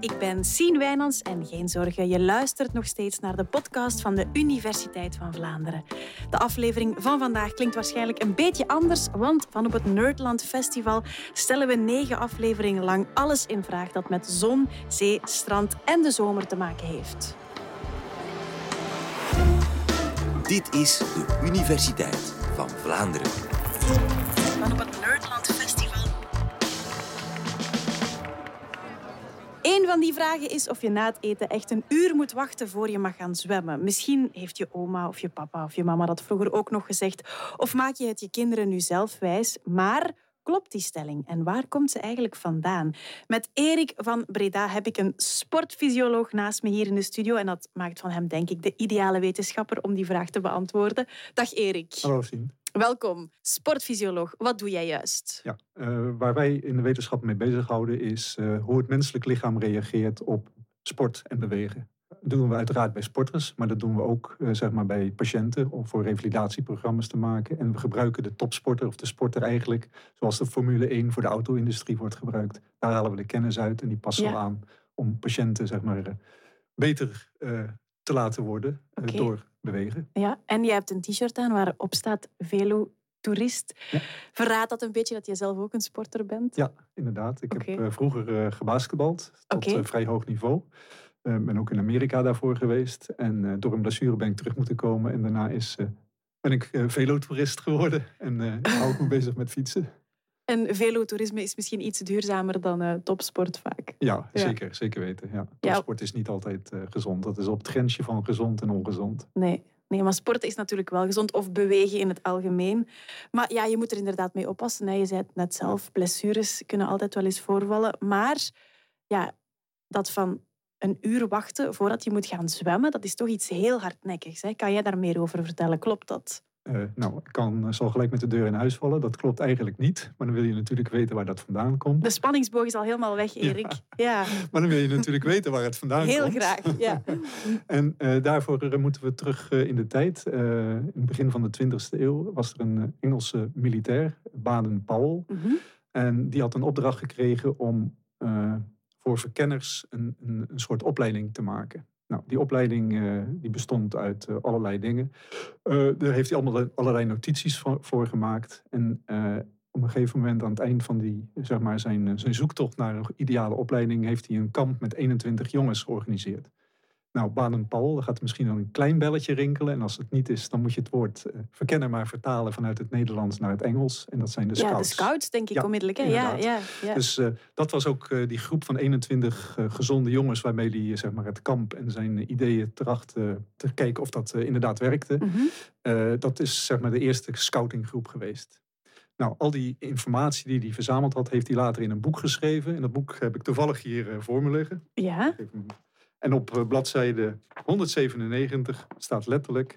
Ik ben Sien Wijnands en geen zorgen, je luistert nog steeds naar de podcast van de Universiteit van Vlaanderen. De aflevering van vandaag klinkt waarschijnlijk een beetje anders, want van op het Nerdland Festival stellen we negen afleveringen lang alles in vraag dat met zon, zee, strand en de zomer te maken heeft. Dit is de Universiteit van Vlaanderen. Van op het van die vragen is of je na het eten echt een uur moet wachten voor je mag gaan zwemmen. Misschien heeft je oma of je papa of je mama dat vroeger ook nog gezegd. Of maak je het je kinderen nu zelf wijs. Maar klopt die stelling en waar komt ze eigenlijk vandaan? Met Erik van Breda heb ik een sportfysioloog naast me hier in de studio. En dat maakt van hem, denk ik, de ideale wetenschapper om die vraag te beantwoorden. Dag Erik. Hallo Sien. Welkom, sportfysioloog. Wat doe jij juist? Ja, eh, waar wij in de wetenschap mee bezighouden is eh, hoe het menselijk lichaam reageert op sport en bewegen. Dat doen we uiteraard bij sporters, maar dat doen we ook eh, zeg maar bij patiënten om voor revalidatieprogramma's te maken. En we gebruiken de topsporter of de sporter eigenlijk zoals de Formule 1 voor de auto-industrie wordt gebruikt. Daar halen we de kennis uit en die passen we Ja. aan om patiënten zeg maar, beter te laten worden door bewegen. Ja, en jij hebt een t-shirt aan waarop staat Velo Toerist. Ja. Verraadt dat een beetje dat je zelf ook een sporter bent? Ja, inderdaad. Ik heb eh, vroeger eh, gebasketbald tot eh, vrij hoog niveau. Ben ook in Amerika daarvoor geweest. En door een blessure ben ik terug moeten komen. En daarna is, ben ik velotoerist geworden. En hou ik me bezig met fietsen. En velotourisme is misschien iets duurzamer dan eh, topsport vaak. Ja, Ja. Zeker, zeker weten. Ja. Ja. Sport is niet altijd eh, gezond. Dat is op het grensje van gezond en ongezond. Nee. nee, maar sporten is natuurlijk wel gezond. Of bewegen in het algemeen. Maar ja, je moet er inderdaad mee oppassen. Hè. Je zei het net zelf, blessures kunnen altijd wel eens voorvallen. Maar ja, dat van een uur wachten voordat je moet gaan zwemmen, dat is toch iets heel hardnekkigs. Hè. Kan jij daar meer over vertellen? Klopt dat? Eh, nou, ik kan, eh, zal gelijk met de deur in huis vallen. Dat klopt eigenlijk niet. Maar dan wil je natuurlijk weten waar dat vandaan komt. De spanningsboog is al helemaal weg, Erik. Ja, Maar dan wil je natuurlijk weten waar het vandaan heel komt. graag. Ja. En eh, daarvoor moeten we terug in de tijd. In het begin van de 20e eeuw was er een Engelse militair, Baden-Powell. Mhm. En die had een opdracht gekregen om voor verkenners een, een, een soort opleiding te maken. Nou, die opleiding eh, die bestond uit eh, allerlei dingen. Eh, daar heeft hij allemaal allerlei notities voor, voor gemaakt. En op een gegeven moment aan het eind van die, zeg maar, zijn, zijn zoektocht naar een ideale opleiding... heeft hij een kamp met 21 jongens georganiseerd. Nou, Baden-Powell, daar gaat misschien dan een klein belletje rinkelen. En als het niet is, dan moet je het woord eh, verkenner maar vertalen vanuit het Nederlands naar het Engels. En dat zijn de ja, scouts. de scouts, denk ik Ja, onmiddellijk. Hè? Ja, inderdaad. ja, ja. Dus eh, dat was ook eh, die groep van 21 eh, gezonde jongens waarmee hij zeg maar, het kamp en zijn ideeën tracht te kijken of dat inderdaad werkte. Mhm. Dat is zeg maar de eerste scoutinggroep geweest. Nou, al die informatie die hij verzameld had, heeft hij later in een boek geschreven. En dat boek heb ik toevallig hier voor me liggen. ja. En op eh, bladzijde 197 staat letterlijk: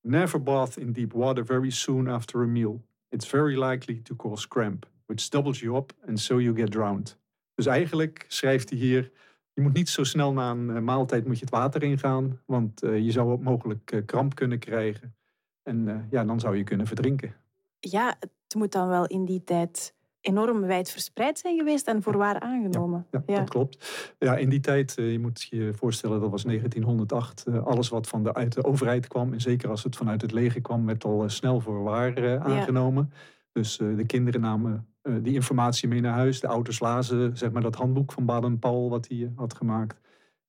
Never bath in deep water very soon after a meal. It's very likely to cause cramp, which doubles you up and so you get drowned. Dus eigenlijk schrijft hij hier: je moet niet zo snel na een eh, maaltijd moet je het water ingaan, want eh, je zou mogelijk kramp kunnen krijgen. En ja, dan zou je kunnen verdrinken. ja, het moet dan wel in die tijd enorm wijd verspreid zijn geweest en voorwaar aangenomen. Ja, dat klopt. Ja, in die tijd, eh, je moet je voorstellen, dat was 1908. eh, alles wat van de, uit de overheid kwam, en zeker als het vanuit het leger kwam, werd al eh, snel voor waar eh, aangenomen. Dus de kinderen namen die informatie mee naar huis. De ouders lazen zeg maar, dat handboek van Baden-Powell wat hij had gemaakt.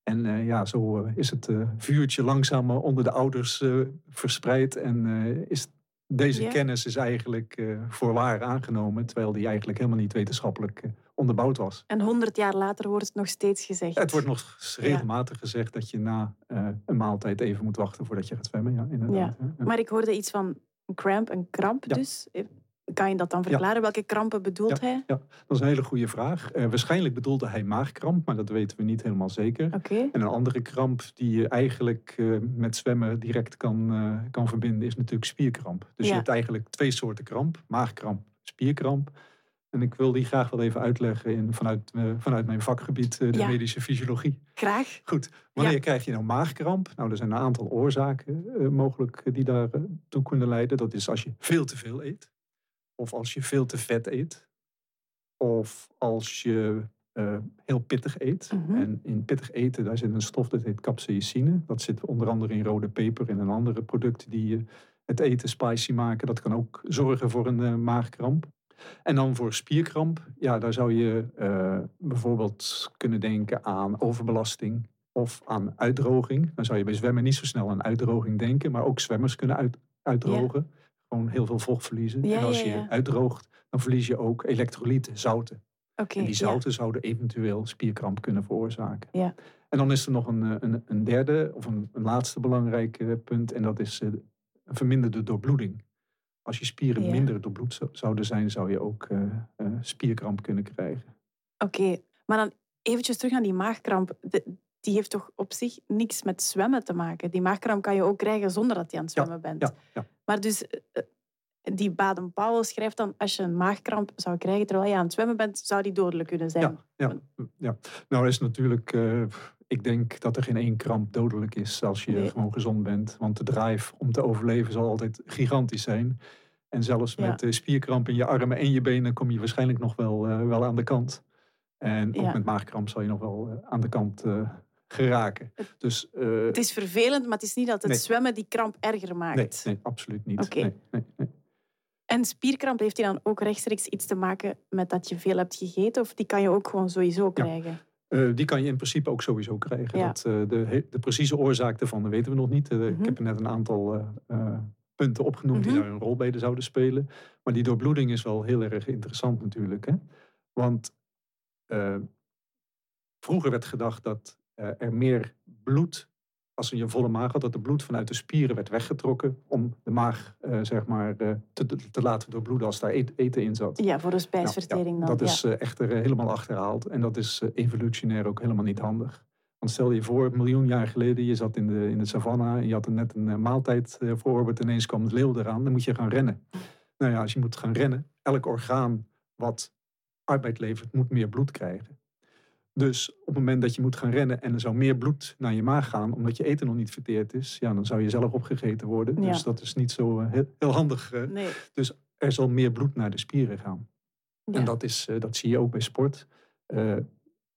En ja, zo is het vuurtje langzaam onder de ouders verspreid. En is deze kennis is eigenlijk eh voor waar aangenomen, terwijl die eigenlijk helemaal niet wetenschappelijk eh, onderbouwd was. En honderd jaar later wordt het nog steeds gezegd. Het wordt nog regelmatig gezegd dat je na eh, een maaltijd even moet wachten voordat je gaat zwemmen. Ja, inderdaad. Ja. Maar ik hoorde iets van een cramp, een kramp dus. Kan je dat dan verklaren? Welke krampen bedoelt hij? Dat is een hele goede vraag. Eh, waarschijnlijk bedoelde hij maagkramp, maar dat weten we niet helemaal zeker. En een andere kramp die je eigenlijk eh, met zwemmen direct kan, eh, kan verbinden, is natuurlijk spierkramp. Dus Ja. je hebt eigenlijk twee soorten kramp: maagkramp, spierkramp. En ik wil die graag wel even uitleggen in, vanuit, vanuit mijn vakgebied, de Ja. medische fysiologie. Graag. Goed, wanneer Ja. krijg je nou maagkramp? Nou, er zijn een aantal oorzaken mogelijk die daartoe kunnen leiden. Dat is als je veel te veel eet. Of als je veel te vet eet. Of als je eh, heel pittig eet. Mhm. En in pittig eten, daar zit een stof dat heet capsaicine. Dat zit onder andere in rode peper en in andere producten die het eten spicy maken. Dat kan ook zorgen voor een eh, maagkramp. En dan voor spierkramp, ja, daar zou je eh, bijvoorbeeld kunnen denken aan overbelasting of aan uitdroging. Dan zou je bij zwemmen niet zo snel aan uitdroging denken, maar ook zwemmers kunnen uit, uitdrogen. Gewoon heel veel vocht verliezen. Ja, en als je uitdroogt, dan verlies je ook elektrolyten, zouten. En die zouten zouden eventueel spierkramp kunnen veroorzaken. Ja. En dan is er nog een, eh, een, een derde of een, een laatste belangrijk eh, punt. En dat is eh, een verminderde doorbloeding. Als je spieren Ja. minder doorbloed zo- zouden zijn, zou je ook spierkramp kunnen krijgen. Oké, maar dan eventjes terug aan die maagkramp. De- die heeft toch op zich niks met zwemmen te maken? Die maagkramp kan je ook krijgen zonder dat je aan het Ja, zwemmen bent. Ja, ja. Maar dus, eh, eh, die Baden-Powell schrijft dan, als je een maagkramp zou krijgen terwijl je aan het zwemmen bent, zou die dodelijk kunnen zijn. Ja, ja, ja. Nou is natuurlijk, eh, ik denk dat er geen één kramp dodelijk is als je Nee. gewoon gezond bent. Want de drive om te overleven zal altijd gigantisch zijn. En zelfs met spierkramp in je armen en je benen kom je waarschijnlijk nog wel, wel aan de kant. En ook met maagkramp zal je nog wel aan de kant geraken. Dus eh, Het is vervelend, maar het is niet dat het Nee. zwemmen die kramp erger maakt. nee, nee, absoluut niet. Nee, nee. En spierkramp, heeft die dan ook rechtstreeks iets te maken met dat je veel hebt gegeten? Of die kan je ook gewoon sowieso krijgen? Eh, die kan je in principe ook sowieso krijgen. Ja. Dat, eh, de, de precieze oorzaak daarvan weten we nog niet. Eh, Mhm. Ik heb er net een aantal punten opgenoemd Mhm. die daar een rol bij zouden spelen. Maar die doorbloeding is wel heel erg interessant natuurlijk. Hè? Want vroeger werd gedacht dat er meer bloed, als je een volle maag had, dat er bloed vanuit de spieren werd weggetrokken om de maag eh, zeg maar, eh, te, te laten doorbloeden als daar eten in zat. Ja, voor de Nou, spijsvertering ja, dan. Dat is eh, echter eh, helemaal achterhaald. En dat is eh, evolutionair ook helemaal niet handig. Want stel je voor, een miljoen jaar geleden, je zat in de, in de savanna en je had er net een eh, maaltijd eh, voorbereid, ineens kwam de leeuw eraan, dan moet je gaan rennen. Nou ja, als je moet gaan rennen, elk orgaan wat arbeid levert, moet meer bloed krijgen. Dus op het moment dat je moet gaan rennen en er zou meer bloed naar je maag gaan, omdat je eten nog niet verteerd is, ja, dan zou je zelf opgegeten worden. Ja. Dus dat is niet zo eh, heel, heel handig. Nee. Er zal meer bloed naar de spieren gaan. Ja. En dat, is, eh, dat zie je ook bij sport. Eh,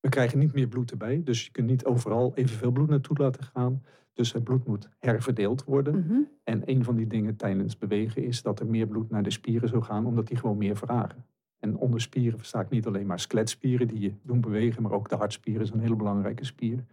we krijgen niet meer bloed erbij. Dus je kunt niet overal evenveel bloed naartoe laten gaan. Dus het bloed moet herverdeeld worden. Mhm. En een van die dingen tijdens bewegen is dat er meer bloed naar de spieren zou gaan, omdat die gewoon meer vragen. En onder spieren versta ik niet alleen maar skeletspieren die je doen bewegen, maar ook de hartspieren is een hele belangrijke spier.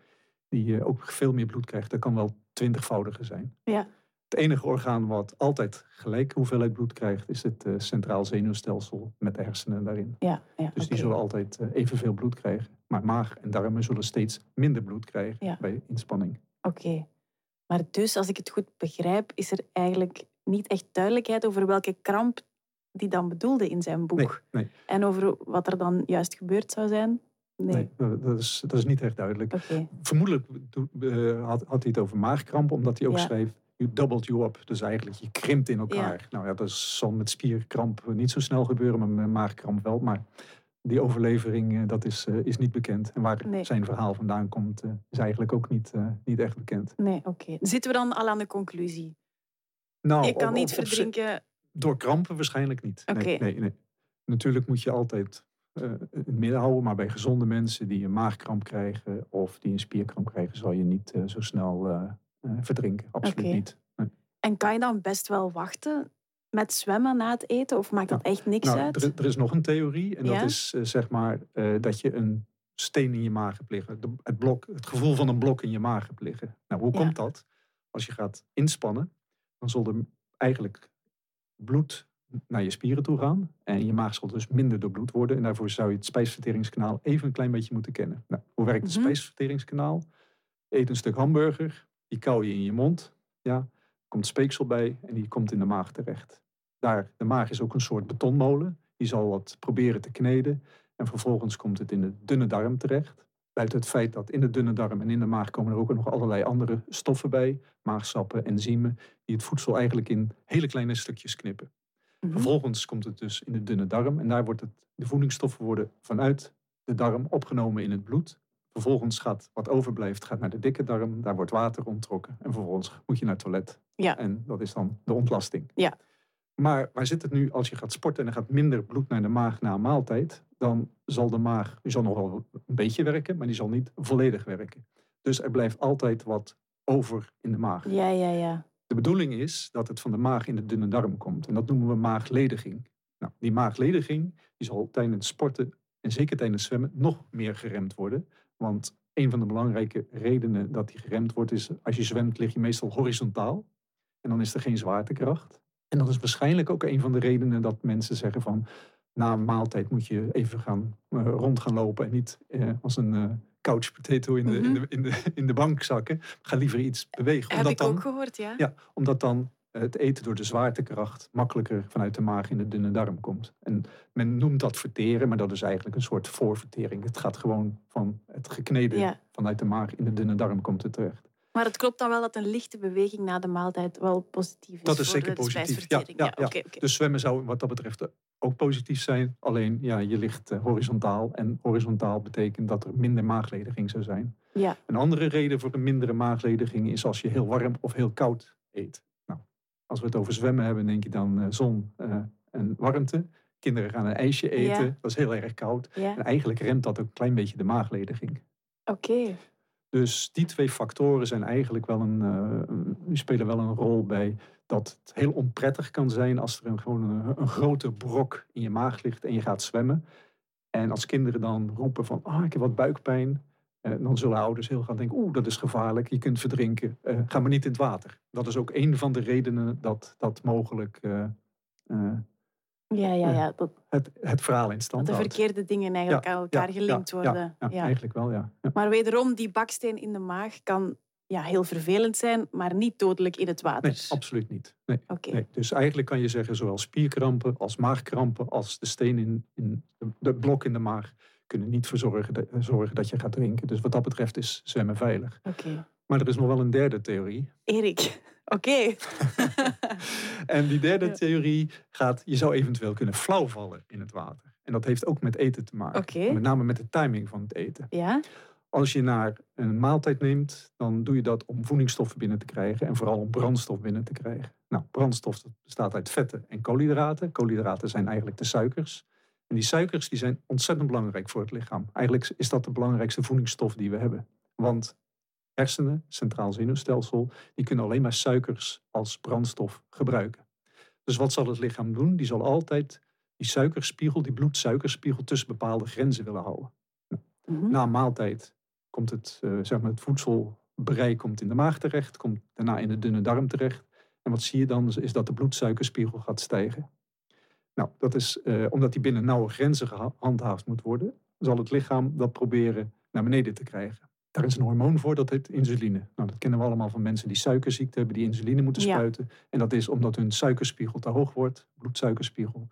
Die eh, ook veel meer bloed krijgt. Dat kan wel twintigvoudige zijn. Ja. Het enige orgaan wat altijd gelijk hoeveelheid bloed krijgt, is het eh, centraal zenuwstelsel met de hersenen daarin. Ja, ja, Dus die zullen altijd eh, evenveel bloed krijgen. Maar maag en darmen zullen steeds minder bloed krijgen Ja. bij inspanning. Oké. Maar dus, als ik het goed begrijp, is er eigenlijk niet echt duidelijkheid over welke kramp die dan bedoelde in zijn boek. Nee, nee, En over wat er dan juist gebeurd zou zijn. Nee. nee. dat, is, dat is niet echt duidelijk. Vermoedelijk eh, had, had hij het over maagkramp, omdat hij ook Ja. schreef... You doubled you up. Dus eigenlijk, je krimpt in elkaar. Nou ja, dat zal met spierkramp niet zo snel gebeuren, maar met maagkramp wel. Maar die overlevering, eh, dat is, eh, is niet bekend. En waar Nee. zijn verhaal vandaan komt, is eigenlijk ook niet, niet echt bekend. Nee, oké. Zitten we dan al aan de conclusie? Nou, je kan op- niet op- op zich- verdrinken. Door krampen waarschijnlijk niet. Nee, nee, nee. Natuurlijk moet je altijd in het midden houden, maar bij gezonde mensen die een maagkramp krijgen of die een spierkramp krijgen, zal je niet eh, zo snel eh, verdrinken. Absoluut niet. Nee. En kan je dan best wel wachten met zwemmen na het eten? Of maakt dat echt niks Nou, uit? er, er is nog een theorie en Ja? dat is zeg maar dat je een steen in je maag hebt liggen. De- het, blok, het gevoel van een blok in je maag hebt liggen. Nou, hoe Ja. komt dat? Als je gaat inspannen, dan zal er eigenlijk bloed naar je spieren toe gaan. En je maag zal dus minder doorbloed worden. En daarvoor zou je het spijsverteringskanaal even een klein beetje moeten kennen. Nou, hoe werkt het Mhm. spijsverteringskanaal? Eet een stuk hamburger, die kauw je in je mond. Ja, komt speeksel bij en die komt in de maag terecht. Daar, de maag is ook een soort betonmolen. Die zal wat proberen te kneden. En vervolgens komt het in de dunne darm terecht. Buiten het feit dat in de dunne darm en in de maag komen er ook nog allerlei andere stoffen bij. Maagsappen, enzymen, die het voedsel eigenlijk in hele kleine stukjes knippen. Mhm. Vervolgens komt het dus in de dunne darm. En daar wordt het, de voedingsstoffen worden vanuit de darm opgenomen in het bloed. Vervolgens gaat wat overblijft gaat naar de dikke darm. Daar wordt water onttrokken. En vervolgens moet je naar het toilet. Ja. En dat is dan de ontlasting. Ja. Maar waar zit het nu als je gaat sporten en er gaat minder bloed naar de maag na een maaltijd? dan zal de maag, die zal nog wel een beetje werken, maar die zal niet volledig werken. Dus er blijft altijd wat over in de maag. Ja, ja, ja. De bedoeling is dat het van de maag in de dunne darm komt. En dat noemen we maaglediging. Nou, die maaglediging die zal tijdens sporten en zeker tijdens zwemmen nog meer geremd worden. Want een van de belangrijke redenen dat die geremd wordt is als je zwemt lig je meestal horizontaal. En dan is er geen zwaartekracht. En dat is waarschijnlijk ook een van de redenen dat mensen zeggen van na een maaltijd moet je even gaan, uh, rond gaan lopen en niet eh, als een uh, couch potato in de, in, de, in, de, in de bank zakken. Ga liever iets bewegen. Heb ik dan, ook gehoord, ja. Ja, omdat dan het eten door de zwaartekracht makkelijker vanuit de maag in de dunne darm komt. En men noemt dat verteren, maar dat is eigenlijk een soort voorvertering. Het gaat gewoon van het gekneden vanuit de maag in de dunne darm komt het terecht. Maar het klopt dan wel dat een lichte beweging na de maaltijd wel positief is. Dat is voor zeker de positief. Ja, ja, ja. ja. Okay, okay. Dus zwemmen zou wat dat betreft ook positief zijn. Alleen ja, je ligt uh, horizontaal. En horizontaal betekent dat er minder maaglediging zou zijn. Ja. Een andere reden voor een mindere maaglediging is als je heel warm of heel koud eet. Nou, als we het over zwemmen hebben, denk je dan uh, zon uh, en warmte. Kinderen gaan een ijsje eten, Ja. dat is heel erg koud. Ja. En eigenlijk remt dat ook een klein beetje de maaglediging. Oké. Dus die twee factoren zijn eigenlijk wel een, eh, spelen wel een rol bij dat het heel onprettig kan zijn als er een, gewoon een, een grote brok in je maag ligt en je gaat zwemmen. En als kinderen dan roepen van, ah, ik heb wat buikpijn. eh, dan zullen ouders heel gaan denken, oeh, dat is gevaarlijk, je kunt verdrinken. Eh, ga maar niet in het water. Dat is ook een van de redenen dat dat mogelijk eh, eh, Ja, ja, ja. Dat, het, het verhaal in stand dat de verkeerde dingen eigenlijk aan elkaar gelinkt worden. Ja, Ja. eigenlijk wel, ja. Maar wederom, die baksteen in de maag kan ja, heel vervelend zijn, maar niet dodelijk in het water. Nee, absoluut niet. Nee. Dus eigenlijk kan je zeggen, zowel spierkrampen als maagkrampen, als de steen in, in de, de blok in de maag, kunnen niet voor zorgen dat, zorgen dat je gaat drinken. Dus wat dat betreft is zwemmen veilig. Oké. Maar er is nog wel een derde theorie. Erik, oké. En die derde theorie gaat, je zou eventueel kunnen flauwvallen in het water. En dat heeft ook met eten te maken. Met name met de timing van het eten. Ja? Als je naar een maaltijd neemt, dan doe je dat om voedingsstoffen binnen te krijgen en vooral om brandstof binnen te krijgen. Nou, brandstof bestaat uit vetten en koolhydraten. Koolhydraten zijn eigenlijk de suikers. En die suikers die zijn ontzettend belangrijk voor het lichaam. Eigenlijk is dat de belangrijkste voedingsstof die we hebben. Want hersenen, centraal zenuwstelsel, die kunnen alleen maar suikers als brandstof gebruiken. Dus wat zal het lichaam doen? Die zal altijd die suikerspiegel, die bloedsuikerspiegel tussen bepaalde grenzen willen houden. Mhm. Na een maaltijd komt het, eh, zeg maar het voedselbrei komt in de maag terecht, komt daarna in de dunne darm terecht. En wat zie je dan? Is dat de bloedsuikerspiegel gaat stijgen. Nou, dat is eh, omdat die binnen nauwe grenzen gehandhaafd moet worden, zal het lichaam dat proberen naar beneden te krijgen. Daar is een hormoon voor, dat heet insuline. Nou, dat kennen we allemaal van mensen die suikerziekte hebben, die insuline moeten Ja. spuiten. En dat is omdat hun suikerspiegel te hoog wordt, bloedsuikerspiegel.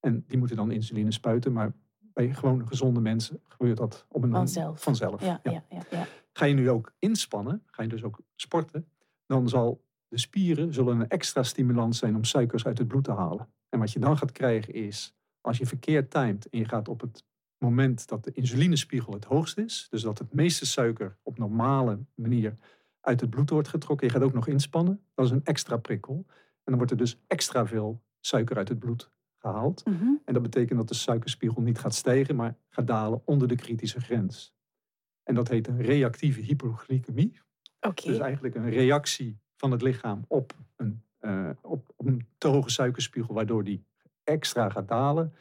En die moeten dan insuline spuiten, maar bij gewone gezonde mensen gebeurt dat op een Vanzelf. vanzelf. Ja, ja. ja, ja, ja. Ga je nu ook inspannen, ga je dus ook sporten, dan zal de spieren zullen een extra stimulans zijn om suikers uit het bloed te halen. En wat je dan gaat krijgen is, als je verkeerd timed en je gaat op het moment dat de insulinespiegel het hoogst is, dus dat het meeste suiker op normale manier uit het bloed wordt getrokken, je gaat ook nog inspannen, dat is een extra prikkel. En dan wordt er dus extra veel suiker uit het bloed gehaald. Mhm. En dat betekent dat de suikerspiegel niet gaat stijgen, maar gaat dalen onder de kritische grens. En dat heet een reactieve hypoglycemie. Dus eigenlijk een reactie van het lichaam op een, eh, op, op een te hoge suikerspiegel, waardoor die extra gaat dalen.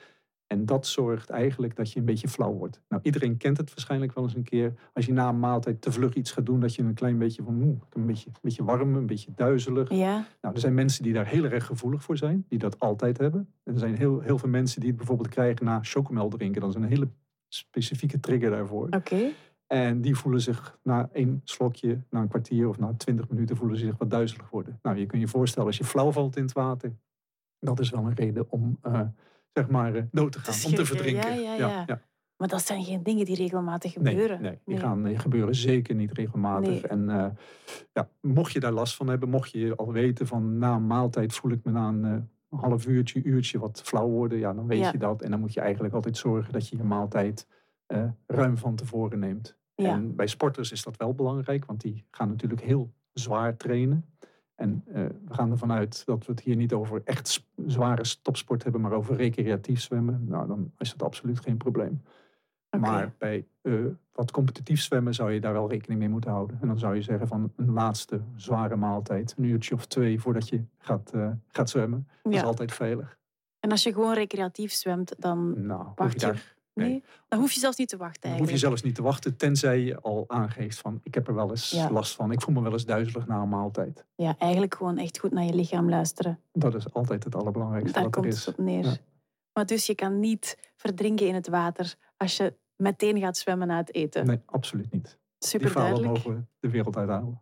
En dat zorgt eigenlijk dat je een beetje flauw wordt. Nou, iedereen kent het waarschijnlijk wel eens een keer. Als je na een maaltijd te vlug iets gaat doen, dat je een klein beetje van, moe, een beetje, een beetje warm, een beetje duizelig. Ja, Nou, er zijn mensen die daar heel erg gevoelig voor zijn, die dat altijd hebben. En er zijn heel, heel veel mensen die het bijvoorbeeld krijgen na chocomel drinken. Dat is een hele specifieke trigger daarvoor. oké. En die voelen zich na één slokje, na een kwartier of na twintig minuten, voelen ze zich wat duizelig worden. Nou, je kunt je voorstellen als je flauw valt in het water, dat is wel een reden om, eh, zeg maar, eh, dood te gaan, om te verdrinken. ja, ja, ja. Maar dat zijn geen dingen die regelmatig gebeuren. nee, die gaan, gebeuren zeker niet regelmatig. Nee. En eh, ja, mocht je daar last van hebben, mocht je al weten van na een maaltijd voel ik me na een eh, half uurtje, uurtje wat flauw worden, ja, dan weet je dat. En dan moet je eigenlijk altijd zorgen dat je je maaltijd ruim van tevoren neemt. En bij sporters is dat wel belangrijk, want die gaan natuurlijk heel zwaar trainen. En uh, we gaan ervan uit dat we het hier niet over echt zware topsport hebben, maar over recreatief zwemmen. Nou, dan is dat absoluut geen probleem. Okay. Maar bij uh, wat competitief zwemmen zou je daar wel rekening mee moeten houden. En dan zou je zeggen van een laatste zware maaltijd, een uurtje of twee voordat je gaat, uh, gaat zwemmen. Dat ja. is altijd veilig. En als je gewoon recreatief zwemt, dan nou, wacht je. Daar, nee. Dan hoef je zelfs niet te wachten. Dan hoef je zelfs niet te wachten, tenzij je al aangeeft van ik heb er wel eens ja. last van. Ik voel me wel eens duizelig na een maaltijd. Ja, eigenlijk gewoon echt goed naar je lichaam luisteren. Dat is altijd het allerbelangrijkste Daar wat komt er is. het op neer. Ja. Maar dus je kan niet verdrinken in het water als je meteen gaat zwemmen na het eten. Nee, absoluut niet. Super Die duidelijk. mogen we de wereld uithalen.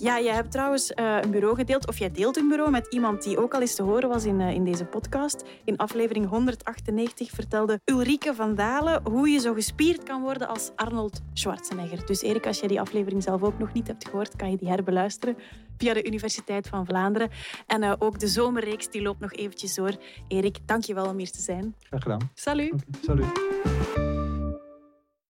Ja, jij hebt trouwens uh, een bureau gedeeld, of jij deelt een bureau met iemand die ook al eens te horen was in, uh, in deze podcast. In aflevering 198 vertelde Ulrike van Dalen hoe je zo gespierd kan worden als Arnold Schwarzenegger. Dus Erik, als jij die aflevering zelf ook nog niet hebt gehoord, kan je die herbeluisteren via de Universiteit van Vlaanderen. En uh, ook de zomerreeks die loopt nog eventjes door. Erik, dank je wel om hier te zijn. Graag gedaan. Salut. Okay, salut.